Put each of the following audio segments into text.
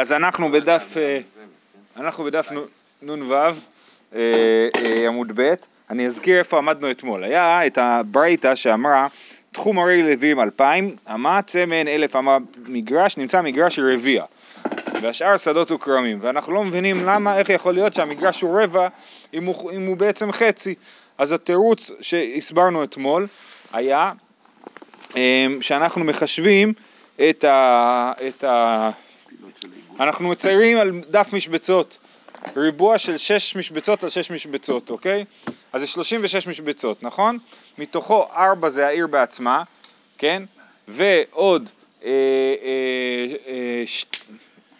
אז אנחנו בדף, אה, אנחנו בדף נ"ו אה, אה, עמוד ב', אני אזכיר איפה עמדנו אתמול. היה את הברייתא שאמרה תחום הרי לווים אלפיים, אמה צמן אלף אמה מגרש, נמצא מגרש רביע, והשאר שדות וכרמים, ואנחנו לא מבינים למה, איך יכול להיות שהמגרש הוא רבע אם הוא, אם הוא בעצם חצי. אז התירוץ שהסברנו אתמול היה שאנחנו מחשבים את ה... את ה אנחנו מציירים על דף משבצות, ריבוע של 6 משבצות על 6 משבצות, אוקיי? אז זה 36 משבצות, נכון? מתוכו 4 זה העיר בעצמה, כן? ועוד, אה, אה, אה.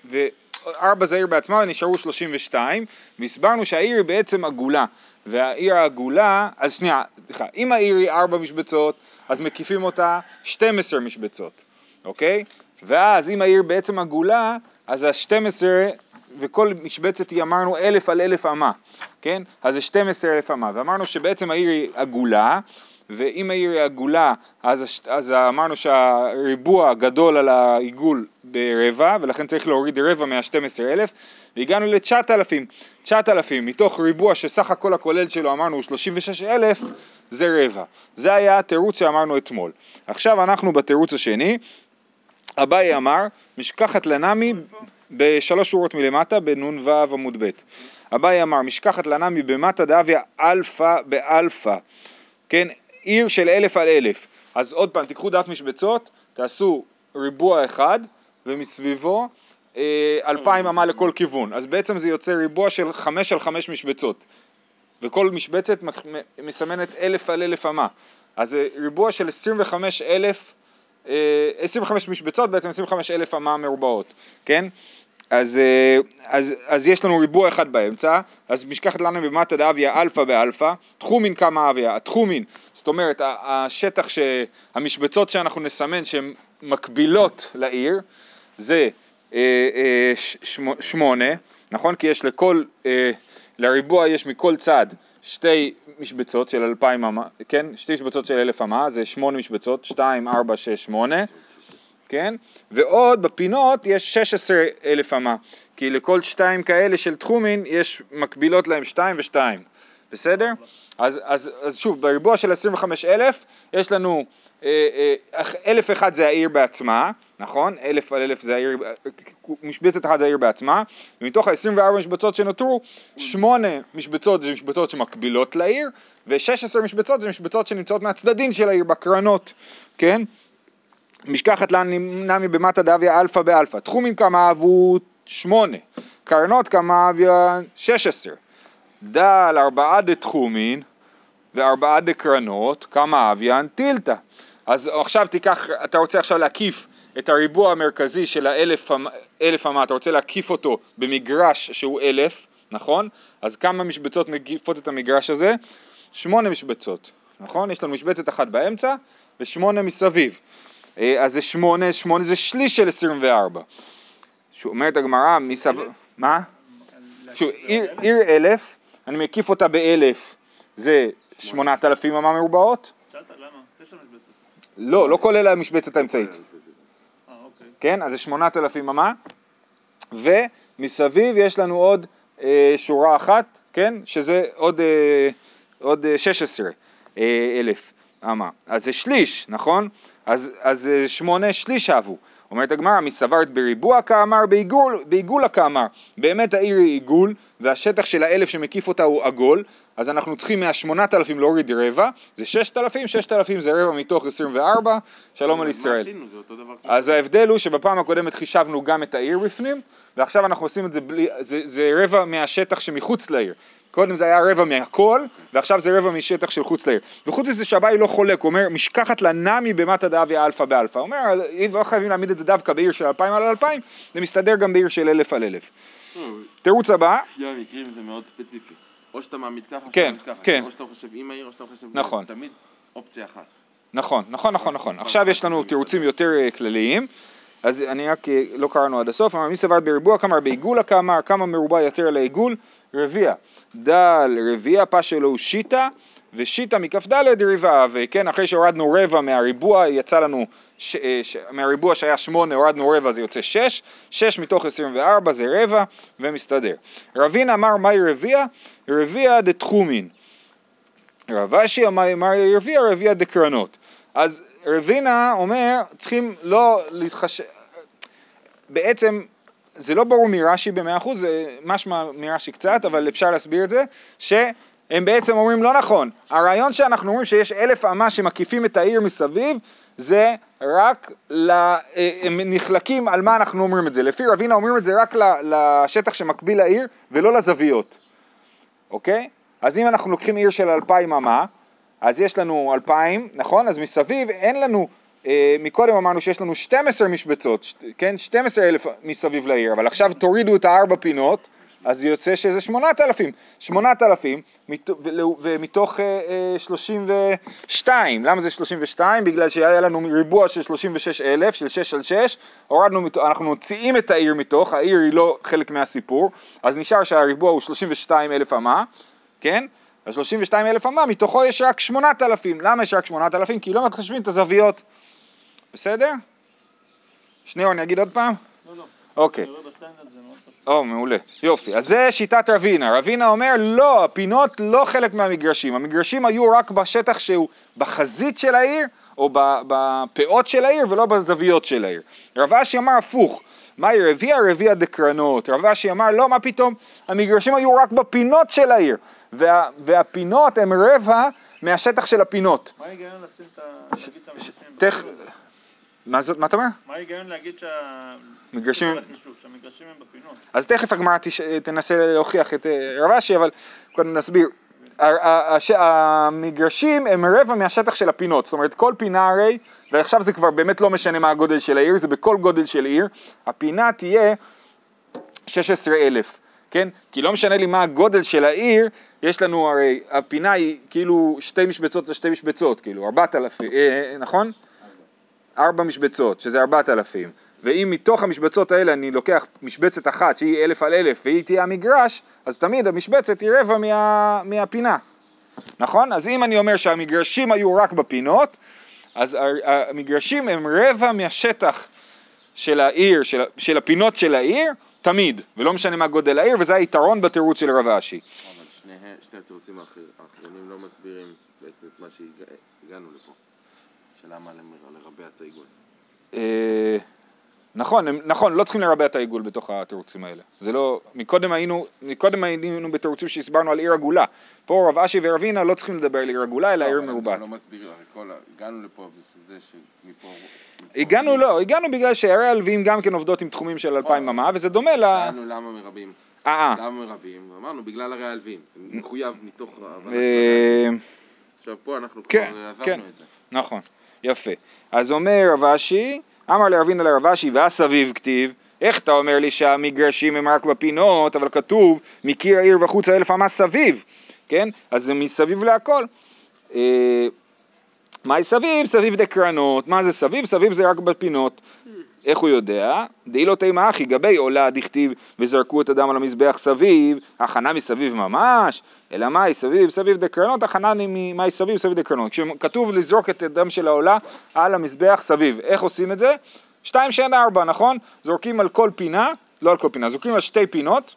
ו-4 זה העיר בעצמה ונשארו 32, והסברנו שהעיר היא בעצם עגולה, והעיר העגולה, אז שנייה, סליחה, אם העיר היא 4 משבצות, אז מקיפים אותה 12 משבצות, אוקיי? ואז אם העיר בעצם עגולה, אז ה-12 וכל משבצת היא אמרנו אלף על אלף אמה, כן? אז זה 12 אלף אמה, ואמרנו שבעצם העיר היא עגולה, ואם העיר היא עגולה, אז, אז אמרנו שהריבוע גדול על העיגול ברבע, ולכן צריך להוריד רבע מה-12 אלף, והגענו ל-9,000, 9,000 מתוך ריבוע שסך הכל הכולל שלו אמרנו 36 אלף, זה רבע. זה היה התירוץ שאמרנו אתמול. עכשיו אנחנו בתירוץ השני, אביי אמר, משכחת לה נמי בשלוש שורות מלמטה, בנ"ו עמוד ב'. אביי אמר, משכחת לה נמי במתא דהויא אלפא באלפא, כן, עיר של אלף על אלף. אז עוד פעם, תיקחו דף משבצות, תעשו ריבוע אחד, ומסביבו אה, אלפיים אמה לכל כיוון. אז בעצם זה יוצא ריבוע של חמש על חמש משבצות. וכל משבצת מסמנת אלף על אלף אמה. אז זה ריבוע של עשרים וחמש אלף 25 אה, משבצות, בעצם 25 אלף אמה מרובעות, כן? אז, אה, אז, אז יש לנו ריבוע אחד באמצע, אז משכחת לה במתא דהויא אלפא באלפא, תחומין כמה הויא, התחומין, זאת אומרת השטח, ש, המשבצות שאנחנו נסמן שהן מקבילות לעיר, זה אה, שמונה, נכון? כי יש לכל, לריבוע יש מכל צד שתי משבצות של אלפיים אמה, כן? שתי משבצות של אלף אמה, זה שמונה משבצות, שתיים, ארבע, שש, שמונה, כן? ועוד בפינות יש שש עשרה אלף אמה, כי לכל שתיים כאלה של תחומין יש מקבילות להם שתיים ושתיים, בסדר? אז, אז, אז שוב, בריבוע של עשרים וחמש אלף יש לנו אה, אה, אלף אחד זה העיר בעצמה, נכון? אלף על אלף זה העיר, משבצת אחת זה העיר בעצמה, ומתוך ה-24 משבצות שנותרו, שמונה משבצות זה משבצות שמקבילות לעיר, ו-16 משבצות זה משבצות שנמצאות מהצדדים של העיר, בקרנות, כן? משכחת נמי במתא דהויא אלפא באלפא, תחומין כמה הוו שמונה, קרנות כמה הויא שש עשר, דל ארבעה דתחומין וארבעה דקרנות, כמה הויין תילתא. אז עכשיו תיקח, אתה רוצה עכשיו להקיף את הריבוע המרכזי של האלף אלף אמה, אתה רוצה להקיף אותו במגרש שהוא אלף, נכון? אז כמה משבצות מקיפות את המגרש הזה? שמונה משבצות, נכון? יש לנו משבצת אחת באמצע ושמונה מסביב. אה, אז זה שמונה, שמונה זה שליש של עשרים וארבע. שאומרת הגמרא, מסב... מה? שוב, עיר, עיר אלף, אני מקיף אותה באלף, זה שמונת אלפים אמה מרובעות? למה? תשע משבצות. לא, לא כולל המשבצת האמצעית. אה. כן, אז זה שמונת אלפים אמה, ומסביב יש לנו עוד אה, שורה אחת, כן, שזה עוד, אה, עוד 16 אה, אה, אלף אמה. אז זה שליש, נכון? אז, אז שמונה שליש אהבו. אומרת הגמרא, מסברת בריבוע כאמר, בעיגול, בעיגולה כאמר. באמת העיר היא עיגול, והשטח של האלף שמקיף אותה הוא עגול, אז אנחנו צריכים מהשמונת אלפים להוריד רבע, זה ששת אלפים, ששת אלפים זה רבע מתוך עשרים וארבע, שלום על ישראל. אז ההבדל הוא שבפעם הקודמת חישבנו גם את העיר בפנים, ועכשיו אנחנו עושים את זה בלי, זה, זה רבע מהשטח שמחוץ לעיר. קודם זה היה רבע מהכל, ועכשיו זה רבע משטח של חוץ לעיר. וחוץ מזה שאביי לא חולק, הוא אומר, משכחת לה נמי במתא דהויא אלפא באלפא. הוא אומר, אם לא חייבים להעמיד את זה דווקא בעיר של אלפיים על אלפיים, זה מסתדר גם בעיר של אלף על אלף. תירוץ הבא. שני המקרים זה מאוד ספציפי. או שאתה מעמיד ככה, או שאתה מעמיד ככה. כן. או שאתה חושב עם העיר, או שאתה חושב... נכון. תמיד אופציה אחת. נכון, נכון, נכון, נכון. עכשיו יש לנו תירוצים יותר אה, כלליים. אז אני רק, אה, לא קראנו עד הסוף, אמר מי סבר בריבוע כמה בעיגולה כמה, כמה מרובע יותר לעיגול, רביע. דל רביע פשלו שיטה, ושיטה מכ"ד ריבה, וכן, אחרי שהורדנו רבע מהריבוע, יצא לנו, ש, אה, ש, מהריבוע שהיה שמונה, הורדנו רבע, זה יוצא שש, שש מתוך עשרים וארבע זה רבע, ומסתדר. רבין אמר מהי רביע? רביע דתחומין. רב אשי אמר רביע? רביע דקרנות. אז רבינה אומר, צריכים לא להתחשב, בעצם זה לא ברור מרש"י במאה אחוז, זה משמע מרש"י קצת, אבל אפשר להסביר את זה, שהם בעצם אומרים לא נכון, הרעיון שאנחנו אומרים שיש אלף אמה שמקיפים את העיר מסביב, זה רק, ל... הם נחלקים על מה אנחנו אומרים את זה. לפי רבינה אומרים את זה רק לשטח שמקביל לעיר ולא לזוויות, אוקיי? אז אם אנחנו לוקחים עיר של אלפיים אמה, אז יש לנו אלפיים, נכון? אז מסביב אין לנו אה, מקודם אמרנו שיש לנו 12 משבצות, כן? 12 אלף מסביב לעיר, אבל עכשיו תורידו את הארבע פינות, אז יוצא שזה 8,000. 8,000 ומתוך 32. אה, אה, למה זה 32? בגלל שהיה לנו ריבוע של 36,000, של 6 על 6, הורדנו, אנחנו מוציאים את העיר מתוך, העיר היא לא חלק מהסיפור, אז נשאר שהריבוע הוא 32,000 אמה, כן? אז 32,000 אמה, מתוכו יש רק 8,000. למה יש רק 8,000? כי לא מתחשבים את הזוויות. בסדר? שניאור, אני אגיד עוד פעם? לא, לא. אוקיי. או, מעולה. יופי. אז זה שיטת רבינה. רבינה אומר, לא, הפינות לא חלק מהמגרשים. המגרשים היו רק בשטח שהוא בחזית של העיר, או בפאות של העיר, ולא בזוויות של העיר. רב אשי אמר הפוך. מהי רביע? רביע דקרנות. רב אשי אמר, לא, מה פתאום? המגרשים היו רק בפינות של העיר. וה, והפינות הם רבע מהשטח של הפינות. מה ההיגיון לשים את המגרשים? מה, זאת, מה אתה אומר? מה ההיגיון להגיד שהמגרשים הם בפינות? אז תכף הגמרא תנסה להוכיח את אה, רב אשי, אבל קודם נסביר. המגרשים הם רבע מהשטח של הפינות, זאת אומרת כל פינה הרי, ועכשיו זה כבר באמת לא משנה מה הגודל של העיר, זה בכל גודל של עיר, הפינה תהיה 16,000, כן? כי לא משנה לי מה הגודל של העיר, יש לנו הרי, הפינה היא כאילו שתי משבצות לשתי משבצות, כאילו 4,000, אה, אה, נכון? ארבע משבצות, שזה ארבעת אלפים, ואם מתוך המשבצות האלה אני לוקח משבצת אחת שהיא אלף על אלף והיא תהיה המגרש, אז תמיד המשבצת היא רבע מה, מהפינה, נכון? אז אם אני אומר שהמגרשים היו רק בפינות, אז המגרשים הם רבע מהשטח של העיר, של, של הפינות של העיר, תמיד, ולא משנה מה גודל העיר, וזה היתרון בתירוץ של רב אשי. אבל שני, שני התירוצים האחרונים לא מסבירים בעצם את מה שהגענו לפה. שלמה לרבע את העיגול. אה, נכון, נכון, לא צריכים לרבע את העיגול בתוך התירוצים האלה. זה לא, מקודם היינו, מקודם היינו בתירוצים שהסברנו על עיר עגולה. פה רב אשי ורבינה לא צריכים לדבר על עיר עגולה, אלא עיר מרובעת. לא מסבירים, הרי כל, הגענו לפה זה שמפה... הגענו לא, הגענו בגלל שערי הלווים גם כן עובדות עם תחומים של אלפיים ממה, וזה דומה ל... שאלנו למה מרבים. אה, אה. למה מרבים? אמרנו בגלל הרי הלווים, זה מחויב מתוך אה, עכשיו פה אנחנו כן, כבר עברנו כן, את זה. נכון. יפה. אז אומר רב אשי, אמר לרבינה לרב אשי והסביב כתיב, איך אתה אומר לי שהמגרשים הם רק בפינות, אבל כתוב מקיר העיר וחוץ האלף אמה סביב, כן? אז זה מסביב להכל. אה, מהי סביב? סביב דקרנות. מה זה סביב? סביב זה רק בפינות. איך הוא יודע? דאי לא תימא אחי גבי עולה דכתיב וזרקו את הדם על המזבח סביב, הכנה מסביב ממש, אלא מהי סביב? סביב דקרנות, הכנה מהי סביב? סביב דקרנות. כשכתוב לזרוק את הדם של העולה על המזבח סביב, איך עושים את זה? שתיים שאין ארבע, נכון? זורקים על כל פינה, לא על כל פינה, זורקים על שתי פינות,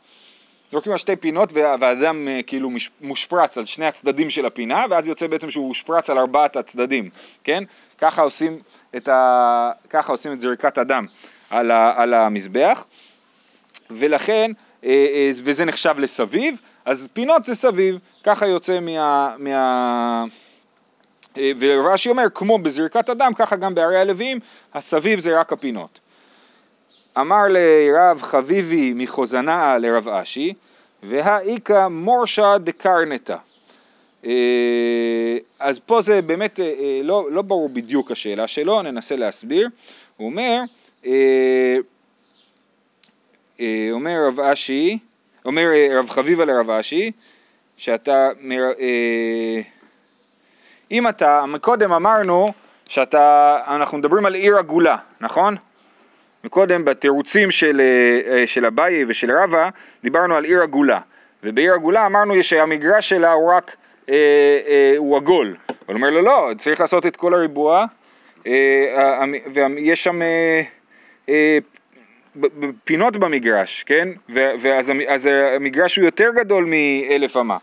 זורקים על שתי פינות והאדם אה, כאילו מושפרץ על שני הצדדים של הפינה ואז יוצא בעצם שהוא הושפרץ על ארבעת הצדדים, כן? ככה עושים את, ה... ככה עושים את זריקת הדם על, ה... על המזבח ולכן, אה, אה, וזה נחשב לסביב, אז פינות זה סביב, ככה יוצא מה... מה... ורש"י אומר, כמו בזריקת הדם, ככה גם בערי הלוויים, הסביב זה רק הפינות. אמר לרב חביבי מחוזנאה לרב אשי, והאיכא מורשא דקרנתא. אה, אז פה זה באמת אה, אה, לא, לא ברור בדיוק השאלה שלו, ננסה להסביר. הוא אומר, אומר רב אשי, אומר רב חביבה לרב אשי, שאתה, אם אתה, קודם אמרנו שאתה, אנחנו מדברים על עיר עגולה, נכון? מקודם בתירוצים של, אה, של אביי ושל רבא דיברנו על עיר עגולה ובעיר עגולה אמרנו שהמגרש שלה הוא רק אה, אה, הוא עגול. הוא אומר לו לא, צריך לעשות את כל הריבוע, אה, ויש שם אה, אה, פינות במגרש, כן? ואז אז המגרש הוא יותר גדול מאלף אמה.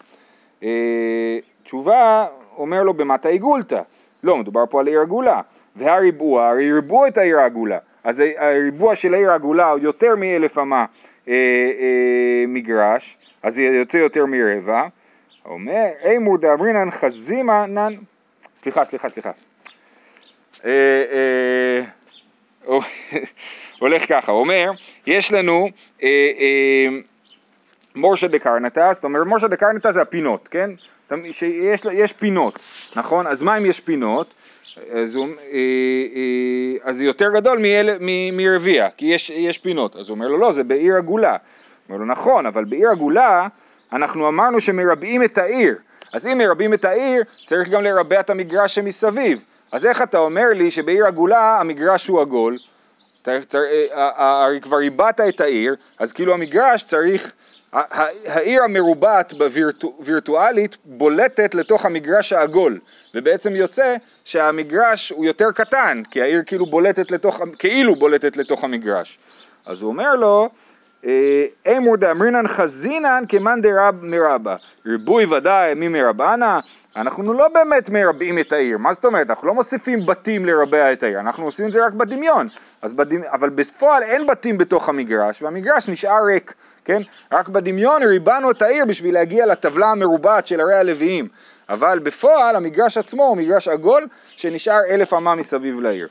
אה, תשובה, אומר לו במטה עיגולתא. לא, מדובר פה על עיר עגולה. והריבוע, הרי ריבעו את העיר העגולה. אז הריבוע של העיר העגולה הוא יותר מאלף אמה אה, אה, מגרש, אז זה יוצא יותר מרבע. אומר, אימור דאמרינן חזימה נן, סליחה, סליחה, סליחה. אה, אה, הולך ככה, אומר, יש לנו אה, מורשה דקרנטה, זאת אומרת מורשה דקרנטה זה הפינות, כן? יש פינות, נכון? אז מה אם יש פינות? אז, הוא, אה, אה, אז זה יותר גדול מרביע, כי יש, יש פינות. אז הוא אומר לו, לא, זה בעיר עגולה. הוא אומר לו, נכון, אבל בעיר עגולה אנחנו אמרנו שמרבעים את העיר. אז אם מרבעים את העיר, צריך גם לרבע את המגרש שמסביב. אז איך אתה אומר לי שבעיר עגולה המגרש הוא עגול? אה, אה, הרי כבר ריבעת את העיר, אז כאילו המגרש צריך, העיר המרובעת בווירטואלית בולטת לתוך המגרש העגול, ובעצם יוצא שהמגרש הוא יותר קטן, כי העיר כאילו בולטת לתוך, כאילו בולטת לתוך המגרש. אז הוא אומר לו, אמור דאמרינן חזינן כמאן דרב מרבה, ריבוי ודאי מי מרבנה, אנחנו לא באמת מרבעים את העיר, מה זאת אומרת? אנחנו לא מוסיפים בתים לרבע את העיר, אנחנו עושים את זה רק בדמיון, אז בדמ... אבל בפועל אין בתים בתוך המגרש, והמגרש נשאר ריק, כן? רק בדמיון ריבענו את העיר בשביל להגיע לטבלה המרובעת של ערי הלוויים, אבל בפועל המגרש עצמו הוא מגרש עגול שנשאר אלף אמה מסביב לעיר.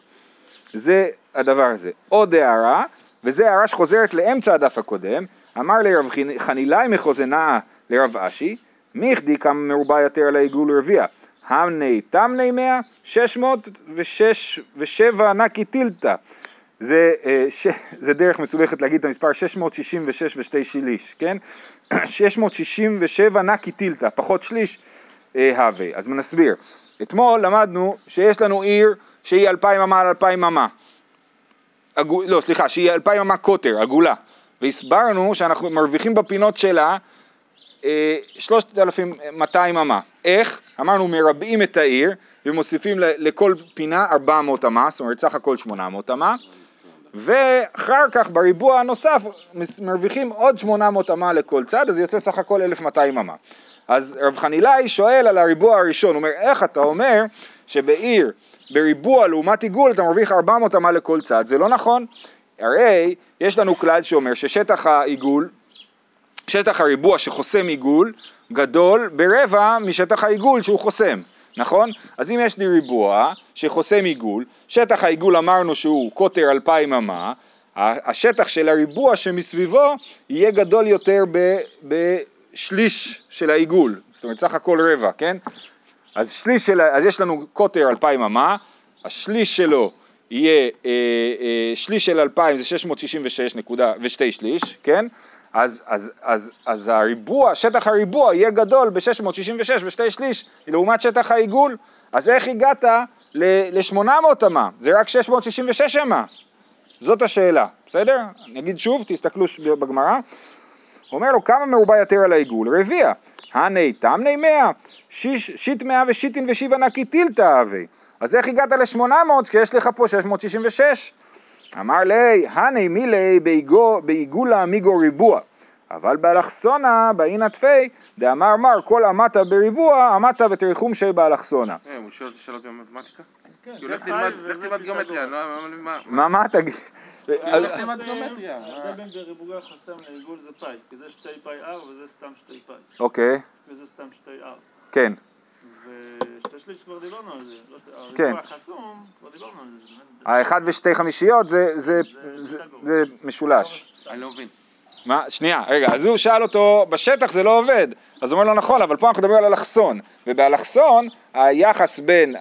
זה הדבר הזה. עוד הערה, וזו הערה שחוזרת לאמצע הדף הקודם, אמר לרב חנילאי מחוזנה לרב אשי, מיכדי כמה מרובע יותר לעיגול רביע, המני תמני מאה, שש מאות ושש ושבע נקי טילתא. זה, אה, ש... זה דרך מסובכת להגיד את המספר 666 ושתי שליש, כן? 667 נקי טילתא, פחות שליש אה, הווה. אז נסביר. אתמול למדנו שיש לנו עיר שהיא אלפיים אמה על אלפיים אמה. עגו, לא, סליחה, שהיא אלפיים אמה קוטר, עגולה. והסברנו שאנחנו מרוויחים בפינות שלה אה, 3,200 אמה. איך? אמרנו מרבעים את העיר ומוסיפים לכל פינה 400 אמה, זאת אומרת סך הכל 800 אמה. ואחר כך בריבוע הנוסף מרוויחים עוד 800 אמה לכל צד, אז יוצא סך הכל 1,200 אמה. אז רב חנילאי שואל על הריבוע הראשון, הוא אומר, איך אתה אומר שבעיר, בריבוע לעומת עיגול אתה מרוויח 400 אמה לכל צד? זה לא נכון. הרי יש לנו כלל שאומר ששטח העיגול, שטח הריבוע שחוסם עיגול, גדול ברבע משטח העיגול שהוא חוסם. נכון? אז אם יש לי ריבוע שחוסם עיגול, שטח העיגול אמרנו שהוא קוטר אלפיים אמה, השטח של הריבוע שמסביבו יהיה גדול יותר ב, בשליש של העיגול, זאת אומרת סך הכל רבע, כן? אז, שליש של, אז יש לנו קוטר אלפיים אמה, השליש שלו יהיה, אה, אה, שליש של אלפיים זה 666 נקודה ושתי שליש, כן? אז, אז, אז, אז הריבוע, שטח הריבוע יהיה גדול ב-666 ושתי שליש לעומת שטח העיגול, אז איך הגעת ל-800 אמה? זה רק 666 אמה. זאת השאלה, בסדר? אני אגיד שוב, תסתכלו בגמרא. אומר לו, כמה מרובע יותר על העיגול? רביע. הני תמני מאה, שיט מאה ושיטין ושיבה נקי טילתא אבי. אז איך הגעת ל-800 כי יש לך פה 666? אמר לי, הני מילי בעיגולה מיגו ריבוע, אבל באלכסונה באינא תפי דאמר מר כל אמתה בריבוע אמתה ותריחום שי באלכסונה. אה, הוא שואל שאלות במתמטיקה? כן, זה לך חי תלמד וזה לך תלמד גיאומטריה. לא, מה- מה- מה, מה תגיד? תלמד גיאומטריה. ההבדל בין בריבוע חסם לעיגול זה פאי, כי זה שתי פאי R וזה סתם שתי פאי, אוקיי, וזה סתם שתי R. כן, ושתי שליש כבר דיברנו על זה, לא כן. הריבוע החסום, כבר דיברנו על זה. זה באמת- האחד ושתי חמישיות זה, זה, זה, זה משולש. אני לא מבין. מה, שנייה, רגע, אז הוא שאל אותו, בשטח זה לא עובד, אז הוא אומר לו נכון, אבל פה אנחנו מדברים על אלכסון, ובאלכסון היחס בין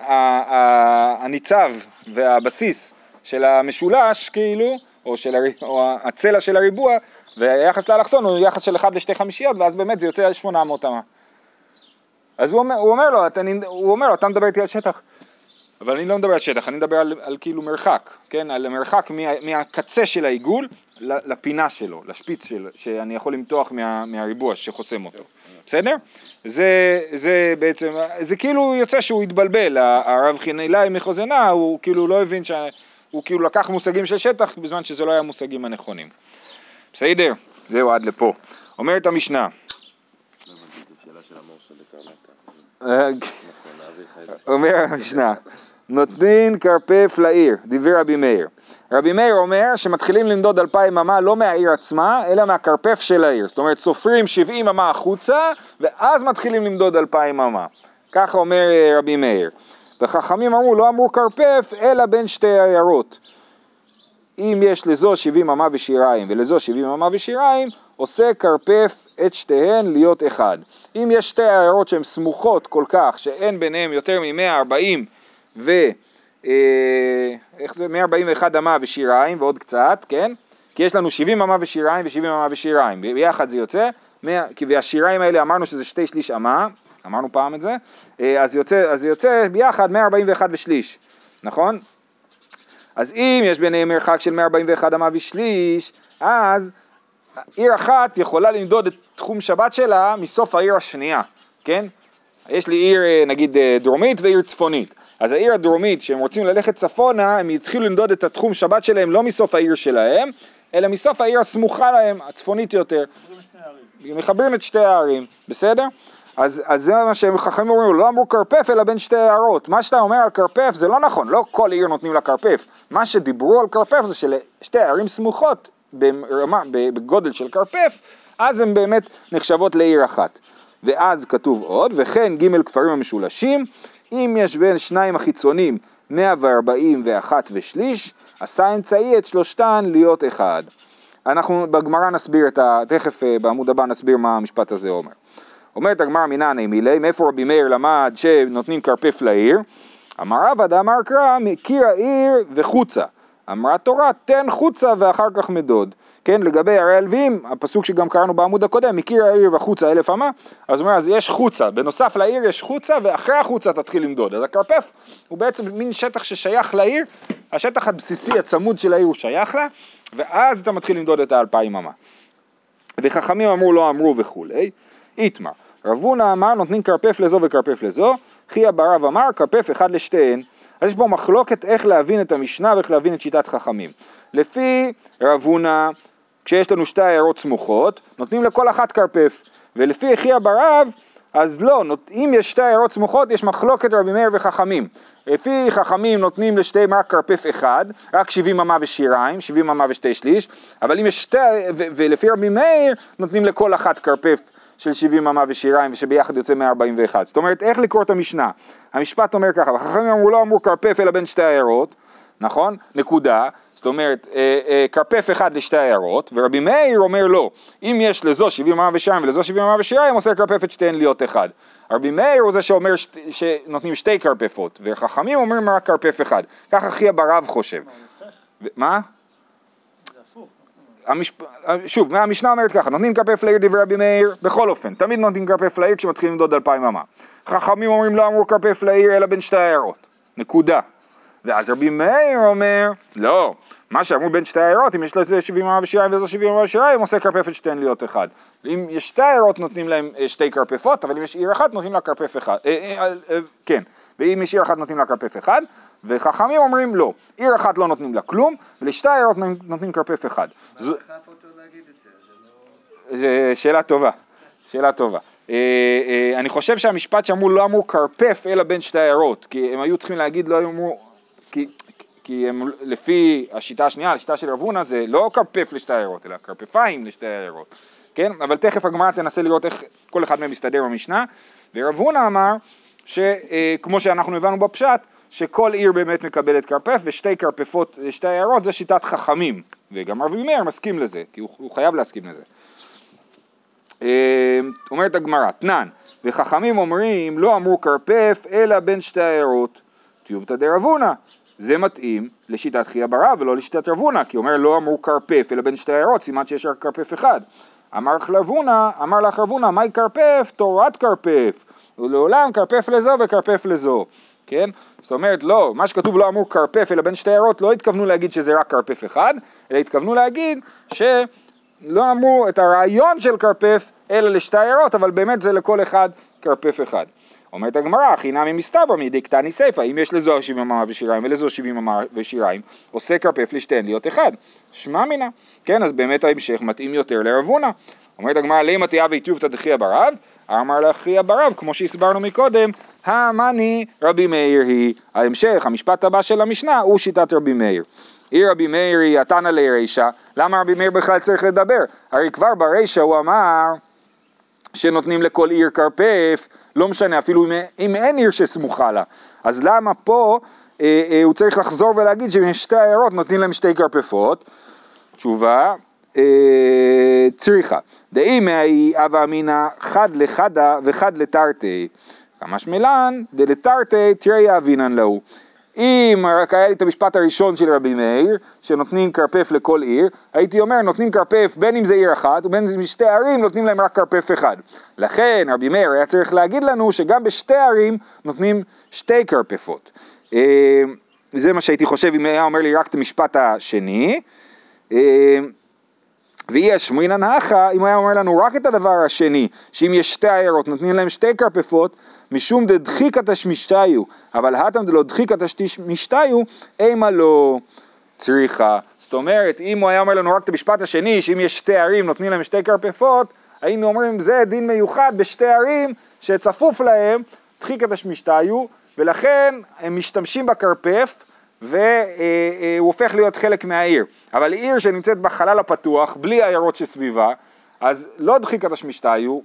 הניצב והבסיס של המשולש כאילו, או, של. או הצלע של הריבוע, והיחס לאלכסון הוא יחס של 1 ל-2 חמישיות, ואז באמת זה יוצא 800 אמה. אז הוא אומר, הוא אומר לו, אתה, הוא אומר לו, אתה מדבר איתי על שטח. אבל אני לא מדבר על שטח, אני מדבר על, על כאילו מרחק, כן? על המרחק מה, מהקצה של העיגול לפינה שלו, לשפיץ שלו, שאני יכול למתוח מה, מהריבוע שחוסם אותו, בסדר? זה, זה בעצם, זה כאילו יוצא שהוא התבלבל, הרב חינילאי מחוזנה, הוא כאילו לא הבין שה... הוא כאילו לקח מושגים של שטח בזמן שזה לא היה המושגים הנכונים. בסדר? זהו עד לפה. אומרת המשנה. אומר המשנה, נותנין כרפף לעיר, דיבר רבי מאיר. רבי מאיר אומר שמתחילים למדוד אלפיים אמה לא מהעיר עצמה, אלא מהכרפף של העיר. זאת אומרת, סופרים שבעים אמה החוצה, ואז מתחילים למדוד אלפיים אמה. ככה אומר אה, רבי מאיר. וחכמים אמרו, לא אמרו כרפף, אלא בין שתי עיירות. אם יש לזו שבעים אמה ושיריים ולזו שבעים אמה ושיריים, עושה כרפף את שתיהן להיות אחד. אם יש שתי עיירות שהן סמוכות כל כך, שאין ביניהן יותר מ-140 ו... אה, איך זה? 141 אמה ושיריים ועוד קצת, כן? כי יש לנו 70 אמה ושיריים ו-70 אמה ושיריים, ביחד זה יוצא, 100, כי והשיריים האלה אמרנו שזה שתי שליש אמה, אמרנו פעם את זה, אה, אז יוצא, אז יוצא ביחד 141 ושליש, נכון? אז אם יש ביניהם מרחק של 141 אמה ושליש, אז עיר אחת יכולה למדוד את תחום שבת שלה מסוף העיר השנייה, כן? יש לי עיר אה, נגיד אה, דרומית ועיר צפונית. אז העיר הדרומית, שהם רוצים ללכת צפונה, הם יתחילו למדוד את התחום שבת שלהם לא מסוף העיר שלהם, אלא מסוף העיר הסמוכה להם, הצפונית יותר. מחברים את שתי הערים, בסדר? אז, אז זה מה שהם חכמים אומרים, לא אמרו כרפף אלא בין שתי הערות. מה שאתה אומר על כרפף זה לא נכון, לא כל עיר נותנים לה כרפף. מה שדיברו על כרפף זה שלשתי ערים סמוכות ברמה, בגודל של כרפף, אז הן באמת נחשבות לעיר אחת. ואז כתוב עוד, וכן ג' כפרים המשולשים, אם יש בין שניים החיצונים 141 ושליש, עשה אמצעי את שלושתן להיות אחד. אנחנו בגמרא נסביר את ה... תכף אה, בעמוד הבא נסביר מה המשפט הזה אומר. אומרת הגמרא מנעני מילי, מאיפה רבי מאיר למד שנותנים כרפף לעיר? אמר רבא דאמר קרא מקיר העיר וחוצה. אמרה תורה תן חוצה ואחר כך מדוד. כן, לגבי הרי הלווים, הפסוק שגם קראנו בעמוד הקודם, מקיר העיר וחוצה אלף אמה, אז אומר, אז יש חוצה, בנוסף לעיר יש חוצה, ואחרי החוצה תתחיל למדוד. אז הכרפף הוא בעצם מין שטח ששייך לעיר, השטח הבסיסי הצמוד של העיר הוא שייך לה, ואז אתה מתחיל למדוד את האלפיים אמה. וחכמים אמרו לא אמרו וכולי, איתמר, רב הונא אמר נותנים כרפף לזו וכרפף לזו, חייא ברב אמר כרפף אחד לשתיהן. אז יש פה מחלוקת איך להבין את המשנה ואיך להבין את שיטת חכמים. לפי רב הונא, כשיש לנו שתי עיירות סמוכות, נותנים לכל אחת כרפף, ולפי חייא ברב, אז לא, אם יש שתי עיירות סמוכות, יש מחלוקת רבי מאיר וחכמים. לפי חכמים נותנים לשתיהם רק כרפף אחד, רק 70 אמה ושיריים, 70 אמה ושתי שליש, אבל אם יש שתי, ו- ולפי רבי מאיר נותנים לכל אחת כרפף של 70 אמה ושיריים, ושביחד יוצא 141. זאת אומרת, איך לקרוא את המשנה? המשפט אומר ככה, החכמים אמרו לא אמרו כרפף אלא בין שתי עיירות, נכון? נקודה. זאת אומרת, אה, אה, כרפף אחד לשתי עיירות, ורבי מאיר אומר לא, אם יש לזו 70 אמה ושיריים ולזו 70 אמה ושיריים, עושה כרפף את שתיהן להיות אחד. רבי מאיר הוא זה שאומר שת, שנותנים שתי כרפפות, וחכמים אומרים רק כרפף אחד. ככה חייא ברב חושב. מה, הוא הופך? ו- מה? זה הפוך. המשפ... שוב, המשנה אומרת ככה, נותנים כרפף לעיר דברי רבי מאיר, בכל אופן, תמיד נותנים כרפף לעיר כשמתחילים למדוד אלפיים אמה. חכמים אומרים לא אמרו כרפף לעיר אלא בין שתי העיירות, נקודה. ואז רבי מאיר אומר, לא, מה שאמרו בין שתי העיירות, אם יש לזה 70 אמה ושיריים ולזו 70 אמה ושיריים, עושה כרפף את שתיהן להיות אחד. אם יש שתי עיירות נותנים להם אה, שתי כרפפות, אבל אם יש עיר אחת נותנים לה כרפף אחד, אה, אה, אה, כן, ואם יש עיר אחת נותנים לה כרפף אחד, וחכמים אומרים לא, עיר אחת לא נותנים לה כלום, ולשתי עיירות נותנים כרפף אחד. זו- זה? זה לא... זו שאלה טובה, שאלה טובה. אה, אה, אני חושב שהמשפט שאמרו לא אמרו כרפף אלא בין שתי עיירות, כי הם היו צריכים להגיד לא אמרו, כי, כי הם לפי השיטה השנייה, השיטה של רב הונא זה לא כרפף לשתי עיירות, אלא כרפפיים לשתי עיירות, כן? אבל תכף הגמרא תנסה לראות איך כל אחד מהם מסתדר במשנה, ורב הונא אמר שכמו שאנחנו הבנו בפשט, שכל עיר באמת מקבלת כרפף ושתי כרפפות לשתי עיירות זה שיטת חכמים, וגם רבי מאיר מסכים לזה, כי הוא, הוא חייב להסכים לזה. אה, אומרת הגמרא, תנן, וחכמים אומרים לא אמרו כרפף אלא בין שתי עיירות, טיובתא דרב הונא, זה מתאים לשיטת חייא ברא ולא לשיטת רב הונא, כי אומר לא אמרו כרפף אלא בין שתי עיירות, סימן שיש רק כרפף אחד. אמר לך רב הונא, אמר לך רב הונא, מהי כרפף? תורת כרפף, ולעולם כרפף לזו וכרפף לזו. כן? זאת אומרת, לא, מה שכתוב לא אמור כרפף אלא בין שתי עיירות, לא התכוונו להגיד שזה רק כרפף אחד, אלא התכוונו להגיד שלא אמרו את הרעיון של כרפף אלא לשתי עיירות, אבל באמת זה לכל אחד כרפף אחד. אומרת הגמרא, חינמי מסתברא מידי קטני סיפא, אם יש לזו שבעים אמה ושיריים ולזו שבעים אמה ושיריים, עושה כרפף לשתיהן להיות אחד. שמע מינא, כן, אז באמת ההמשך מתאים יותר לרב הונא. אומרת הגמרא, לימא תיאה ואיטיובתא דחייא ברב, אמר לאחיה ברב, כמו שהסברנו מקודם, המאני רבי מאיר היא. ההמשך, המשפט הבא של המשנה, הוא שיטת רבי מאיר. היא רבי מאיר היא התנא לרישא, למה רבי מאיר בכלל צריך לדבר? הרי כבר ברישא הוא אמר שנותנים לכל עיר כרפף, לא משנה, אפילו אם, אם אין עיר שסמוכה לה. אז למה פה אה, אה, הוא צריך לחזור ולהגיד ששתי עיירות נותנים להם שתי כרפפות? תשובה, צריכה. דאי מאי הווה אמינא חד לחדה וחד לתרתי. כמשמלן דלתרתי תראה אבינן להו. אם רק היה לי את המשפט הראשון של רבי מאיר, שנותנים כרפף לכל עיר, הייתי אומר נותנים כרפף בין אם זה עיר אחת ובין אם זה שתי ערים נותנים להם רק כרפף אחד. לכן רבי מאיר היה צריך להגיד לנו שגם בשתי ערים נותנים שתי כרפפות. אה, זה מה שהייתי חושב אם היה אומר לי רק את המשפט השני. ואי השמרינן נחה, אם היה אומר לנו רק את הדבר השני, שאם יש שתי עיירות נותנים להם שתי כרפפות, משום דדחיקא תשמישתיו, אבל הטם דלא דחיקא תשמישתיו, אימה לא צריכה. זאת אומרת, אם הוא היה אומר לנו רק את המשפט השני, שאם יש שתי ערים נותנים להם שתי כרפפות, היינו אומרים זה דין מיוחד בשתי ערים שצפוף להם דחיקא תשמישתיו, ולכן הם משתמשים בכרפף והוא הופך להיות חלק מהעיר. אבל עיר שנמצאת בחלל הפתוח, בלי עיירות שסביבה, אז לא דחיקת השמשתיו,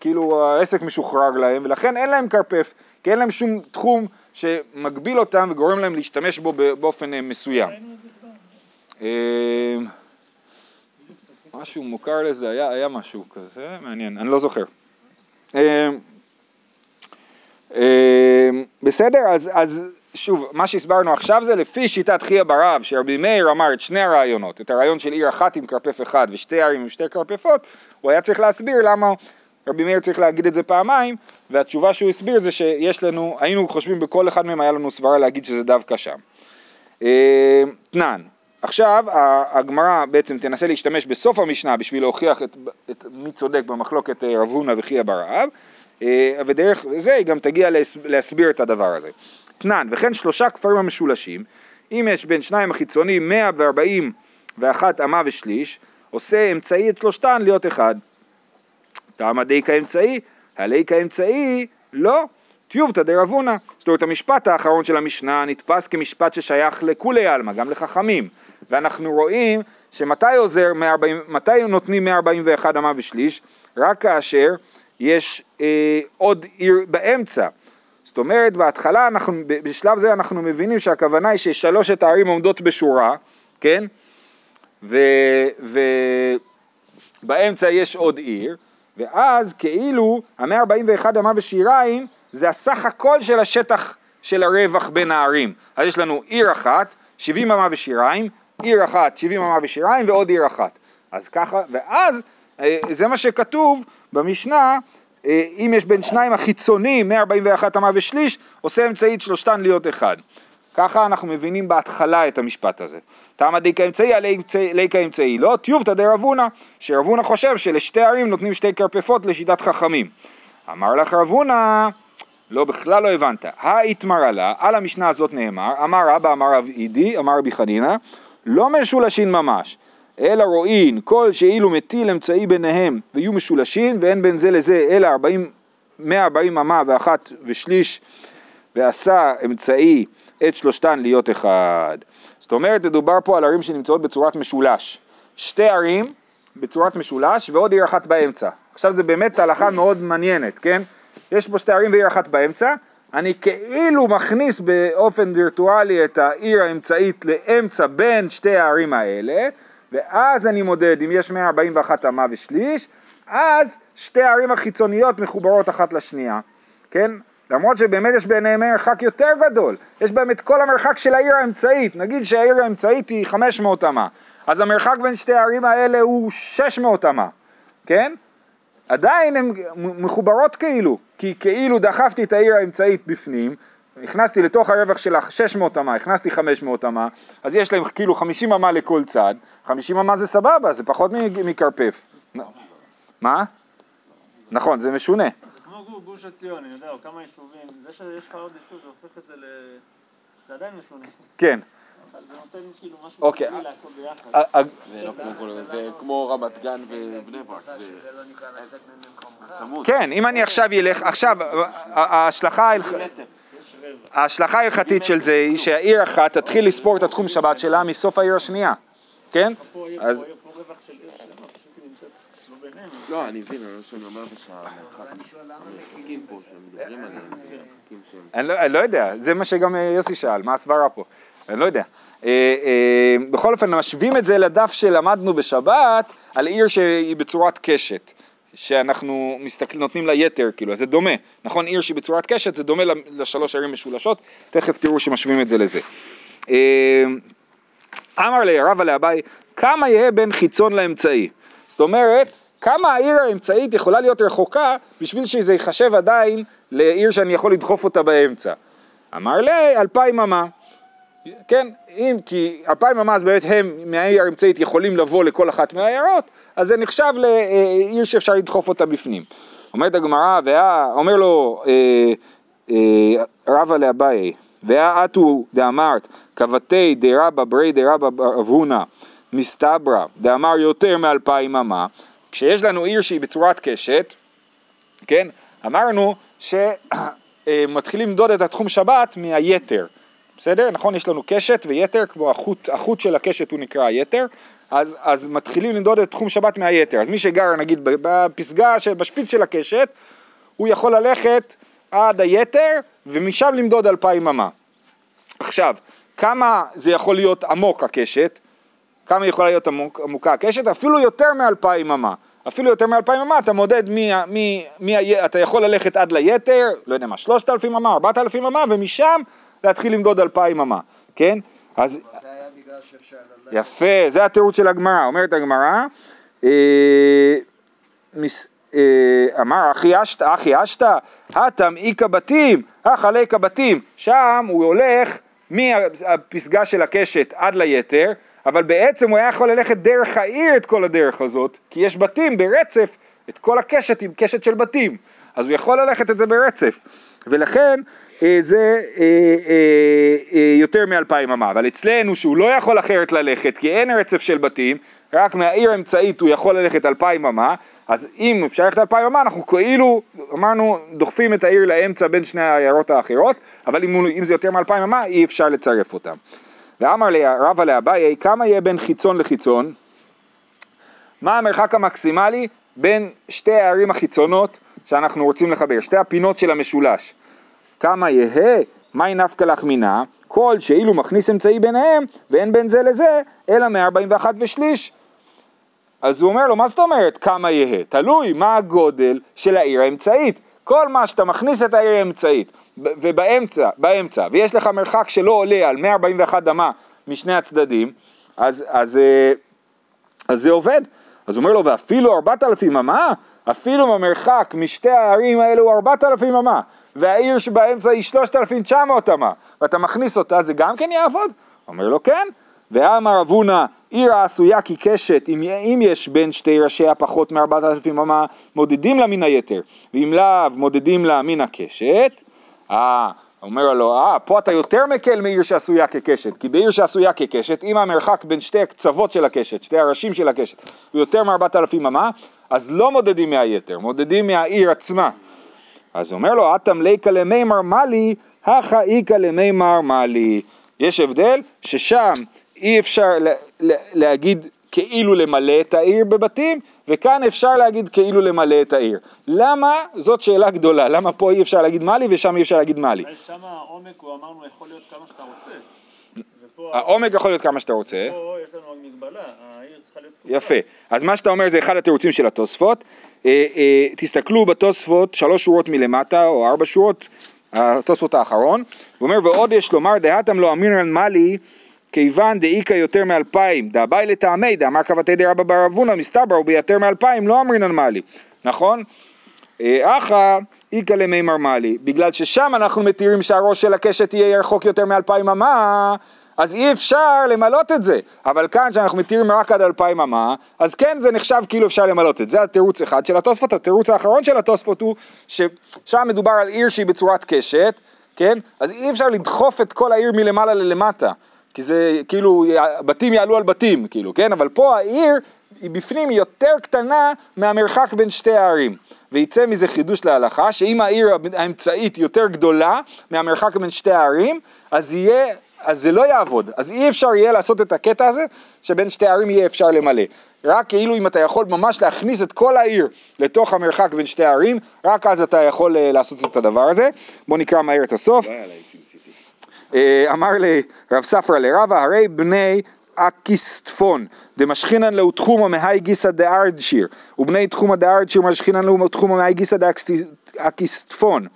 כאילו העסק משוחרר להם, ולכן אין להם כרפף, כי אין להם שום תחום שמגביל אותם וגורם להם להשתמש בו באופן אה, מסוים. אה, משהו מוכר לזה, היה, היה משהו כזה, מעניין, אני לא זוכר. אה, בסדר, אז, אז שוב, מה שהסברנו עכשיו זה לפי שיטת חייא ברב, שרבי מאיר אמר את שני הרעיונות, את הרעיון של עיר אחת עם כרפף אחד ושתי ערים עם שתי כרפפות, הוא היה צריך להסביר למה רבי מאיר צריך להגיד את זה פעמיים, והתשובה שהוא הסביר זה שיש לנו, היינו חושבים בכל אחד מהם היה לנו סברה להגיד שזה דווקא שם. אה, תנן, עכשיו הגמרא בעצם תנסה להשתמש בסוף המשנה בשביל להוכיח את, את מי צודק במחלוקת אה, רב הונא וחייא ברב, אה, ודרך זה היא גם תגיע להסביר את הדבר הזה. תנן, וכן שלושה כפרים המשולשים, אם יש בין שניים החיצוניים 141 אמה ושליש, עושה אמצעי את שלושתן להיות אחד. טעמא די כאמצעי, הלי כאמצעי, לא, טיובתא דרבונה. זאת אומרת, המשפט האחרון של המשנה נתפס כמשפט ששייך לכולי עלמא, גם לחכמים. ואנחנו רואים שמתי עוזר, 140, מתי נותנים 141 אמה ושליש? רק כאשר יש אה, עוד עיר באמצע. זאת אומרת, בהתחלה, אנחנו, בשלב זה אנחנו מבינים שהכוונה היא ששלושת הערים עומדות בשורה, כן? ובאמצע יש עוד עיר, ואז כאילו המאה 141 אמה ושיריים זה הסך הכל של השטח של הרווח בין הערים. אז יש לנו עיר אחת, 70 אמה ושיריים, עיר אחת, 70 אמה ושיריים ועוד עיר אחת. אז ככה, ואז אה, זה מה שכתוב במשנה אם יש בין שניים החיצוניים 141 אמה ושליש, עושה אמצעית שלושתן להיות אחד. ככה אנחנו מבינים בהתחלה את המשפט הזה. תמא דיקה אמצעי ליקה אמצעי, לא טיובתא דרבונה, שרבונה חושב שלשתי ערים נותנים שתי כרפפות לשיטת חכמים. אמר לך רבונה, לא, בכלל לא הבנת. האיתמרה לה, על המשנה הזאת נאמר, אמר רבא, אמר רב אידי, אמר רבי חנינא, לא משולשין ממש. אלא רואין כל שאילו מטיל אמצעי ביניהם ויהיו משולשים ואין בין זה לזה אלא 40, 140 אמה ואחת ושליש ועשה אמצעי את שלושתן להיות אחד. זאת אומרת, מדובר פה על ערים שנמצאות בצורת משולש. שתי ערים בצורת משולש ועוד עיר אחת באמצע. עכשיו זה באמת הלכה מאוד מעניינת, כן? יש פה שתי ערים ועיר אחת באמצע, אני כאילו מכניס באופן וירטואלי את העיר האמצעית לאמצע בין שתי הערים האלה, ואז אני מודד אם יש 141 אמה ושליש, אז שתי הערים החיצוניות מחוברות אחת לשנייה, כן? למרות שבאמת יש ביניהם מרחק יותר גדול, יש בהם את כל המרחק של העיר האמצעית, נגיד שהעיר האמצעית היא 500 אמה, אז המרחק בין שתי הערים האלה הוא 600 אמה, כן? עדיין הן מחוברות כאילו, כי כאילו דחפתי את העיר האמצעית בפנים, הכנסתי לתוך הרווח של ה-600 אמה, הכנסתי 500 אמה, אז יש להם כאילו 50 אמה לכל צד, 50 אמה זה סבבה, זה פחות מכרפף. מה? נכון, זה משונה. זה כמו גו- גוש עציון, אני יודע, או כמה יישובים, זה שיש לך עוד יישוב, זה הופך את זה ל... זה עדיין משונה. כן. אבל זה נותן כאילו משהו אוקיי. כללי להכל ביחד. ה- ה- זה לא כמו זה כמו רמת גן ובני ברק. כן, אם אני עכשיו ילך, עכשיו, ההשלכה. ההשלכה ההלכתית של זה היא שהעיר אחת תתחיל לספור את התחום שבת שלה מסוף העיר השנייה, כן? אז- לא אני מבין, אני שאני אומר אבל לא, אני לא יודע, זה מה שגם אה, יוסי שאל, מה הסברה פה? אני לא יודע. אה, אה, בכל אופן, משווים את זה לדף שלמדנו בשבת על עיר שהיא בצורת קשת, שאנחנו מסתכל, נותנים לה יתר, כאילו, זה דומה. נכון, עיר שהיא בצורת קשת זה דומה לשלוש ערים משולשות, תכף תראו שמשווים את זה לזה. אה, אמר לי רבא לאביי, כמה יהיה בין חיצון לאמצעי? זאת אומרת, כמה העיר האמצעית יכולה להיות רחוקה בשביל שזה ייחשב עדיין לעיר שאני יכול לדחוף אותה באמצע. אמר לי, אלפיים אמה. כן, אם כי אלפיים אמה אז באמת הם מהעיר האמצעית יכולים לבוא לכל אחת מהעיירות, אז זה נחשב לעיר שאפשר לדחוף אותה בפנים. אומרת הגמרא, וה- אומר לו אה, אה, רבא לאביי, והאטו דאמרת, קבתי דרבא ברי דרבא רב הונא מסתברא דאמר יותר מאלפיים אמה, כשיש לנו עיר שהיא בצורת קשת, כן, אמרנו שמתחילים למדוד את התחום שבת מהיתר, בסדר? נכון, יש לנו קשת ויתר, כמו החוט, החוט של הקשת הוא נקרא היתר, אז, אז מתחילים למדוד את תחום שבת מהיתר. אז מי שגר נגיד בפסגה, בשפיץ של הקשת, הוא יכול ללכת עד היתר ומשם למדוד אלפיים אמה. עכשיו, כמה זה יכול להיות עמוק הקשת? כמה יכולה להיות עמוק, עמוקה הקשת? אפילו יותר מאלפיים אמה. אפילו יותר מאלפיים אמה, אתה מודד מי, מי, מי, אתה יכול ללכת עד ליתר, לא יודע מה, שלושת אלפים אמה, ארבעת אלפים אמה, ומשם להתחיל למדוד אלפיים אמה, כן? אז יפה, זה התירוץ של הגמרא, אומרת הגמרא, אה, אה, אמר אחי אשתא, אחי אשתא, הטם איכא בתים, אכליקא בתים, שם הוא הולך מהפסגה של הקשת עד ליתר, אבל בעצם הוא היה יכול ללכת דרך העיר את כל הדרך הזאת, כי יש בתים ברצף, את כל הקשת עם קשת של בתים, אז הוא יכול ללכת את זה ברצף, ולכן זה אה, אה, אה, יותר מאלפיים אמה, אבל אצלנו שהוא לא יכול אחרת ללכת, כי אין רצף של בתים, רק מהעיר האמצעית הוא יכול ללכת אלפיים אמה, אז אם אפשר ללכת אלפיים אמה, אנחנו כאילו, אמרנו, דוחפים את העיר לאמצע בין שני העיירות האחרות, אבל אם, אם זה יותר מאלפיים אמה, אי אפשר לצרף אותם. ואמר לי רבא לאביי, כמה יהיה בין חיצון לחיצון? מה המרחק המקסימלי בין שתי הערים החיצונות שאנחנו רוצים לחבר, שתי הפינות של המשולש? כמה יהא, מהי נפקא לך מינה, כל שאילו מכניס אמצעי ביניהם, ואין בין זה לזה, אלא 141 ושליש. אז הוא אומר לו, מה זאת אומרת כמה יהא? תלוי מה הגודל של העיר האמצעית. כל מה שאתה מכניס את העיר האמצעית, ובאמצע, באמצע, ויש לך מרחק שלא עולה על 141 אמה משני הצדדים, אז, אז, אה, אז זה עובד. אז הוא אומר לו, ואפילו 4,000 אמה, אפילו במרחק משתי הערים האלו הוא 4,000 אמה, והעיר שבאמצע היא 3,900 אמה, ואתה מכניס אותה, זה גם כן יעבוד? אומר לו, כן. ואמר רב הונא, עיר העשויה כקשת, אם, אם יש בין שתי ראשיה פחות מ-4,000 אמה, מודדים לה מן היתר, ואם לאו, מודדים לה מן הקשת. אה, אומר לו, אה, פה אתה יותר מקל מעיר שעשויה כקשת, כי בעיר שעשויה כקשת, אם המרחק בין שתי הקצוות של הקשת, שתי הראשים של הקשת, הוא יותר מ-4,000 אמה, אז לא מודדים מהיתר, מודדים מהעיר עצמה. אז אומר לו, אטם ליקה למימר מלי, הכא איכא למימר מלי. יש הבדל ששם אי אפשר לה, לה, להגיד כאילו למלא את העיר בבתים, וכאן אפשר להגיד כאילו למלא את העיר. למה? זאת שאלה גדולה. למה פה אי אפשר להגיד מלי ושם אי אפשר להגיד מלי? אולי שם העומק, הוא אמרנו, יכול להיות כמה שאתה רוצה. העומק יכול להיות כמה שאתה רוצה. פה יש לנו עוד מגבלה, העיר צריכה להיות פתוחה. יפה. אז מה שאתה אומר זה אחד התירוצים של התוספות. אה, אה, תסתכלו בתוספות שלוש שורות מלמטה או ארבע שורות, התוספות האחרון. הוא אומר ועוד יש לומר דהתם לא אמינן מאלי כיוון דאיכא יותר מאלפיים דאביי לטעמי דאמר קבתי דרבא בר אבונה מסתברא וביותר מאלפיים לא אמרינן מאלי. נכון? אה, אחא איכא למי מרמלי, בגלל ששם אנחנו מתירים שהראש של הקשת יהיה רחוק יותר מאלפיים אמה, אז אי אפשר למלות את זה, אבל כאן שאנחנו מתירים רק עד אלפיים אמה, אז כן זה נחשב כאילו אפשר למלות את זה, התירוץ אחד של התוספות, התירוץ האחרון של התוספות הוא ששם מדובר על עיר שהיא בצורת קשת, כן, אז אי אפשר לדחוף את כל העיר מלמעלה ללמטה, כי זה כאילו, בתים יעלו על בתים, כאילו, כן, אבל פה העיר היא בפנים יותר קטנה מהמרחק בין שתי הערים. ויצא מזה חידוש להלכה, שאם העיר האמצעית יותר גדולה מהמרחק בין שתי הערים, אז יהיה, אז זה לא יעבוד. אז אי אפשר יהיה לעשות את הקטע הזה, שבין שתי הערים יהיה אפשר למלא. רק כאילו אם אתה יכול ממש להכניס את כל העיר לתוך המרחק בין שתי הערים, רק אז אתה יכול אה, לעשות את הדבר הזה. בואו נקרא מהר את הסוף. אה, אמר לרב ספרא לרבא, הרי בני אקיסטפון דמשכינן להו תחומו מהי גיסא דארדשיר ובני תחומו דארדשיר משכינן להו תחומו מהי גיסא דאקיסטפון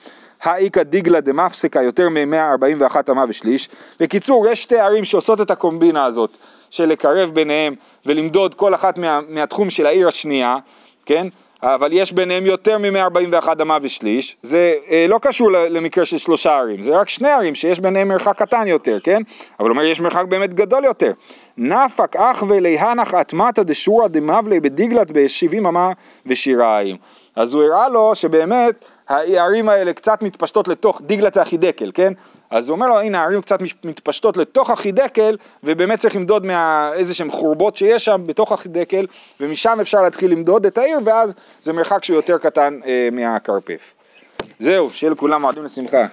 האיכא דיגלה דמפסקה יותר מ-141 אמה ושליש. בקיצור, יש שתי ערים שעושות את הקומבינה הזאת של לקרב ביניהם ולמדוד כל אחת מה, מהתחום של העיר השנייה, כן? אבל יש ביניהם יותר מ-141 אמה ושליש, זה אה, לא קשור למקרה של שלושה ערים, זה רק שני ערים שיש ביניהם מרחק קטן יותר, כן? אבל אומר יש מרחק באמת גדול יותר. נפק אח וליהנח אטמתא דשורא דמבלי בדיגלת ב-70 אמה ושיריים. אז הוא הראה לו שבאמת הערים האלה קצת מתפשטות לתוך, דיגלת זה החידקל, כן? אז הוא אומר לו, הנה הערים קצת מתפשטות לתוך החידקל, ובאמת צריך למדוד מה... איזה שהם חורבות שיש שם בתוך החידקל, ומשם אפשר להתחיל למדוד את העיר, ואז זה מרחק שהוא יותר קטן אה, מהכרפף. זהו, שיהיה לכולם מועדים לשמחה.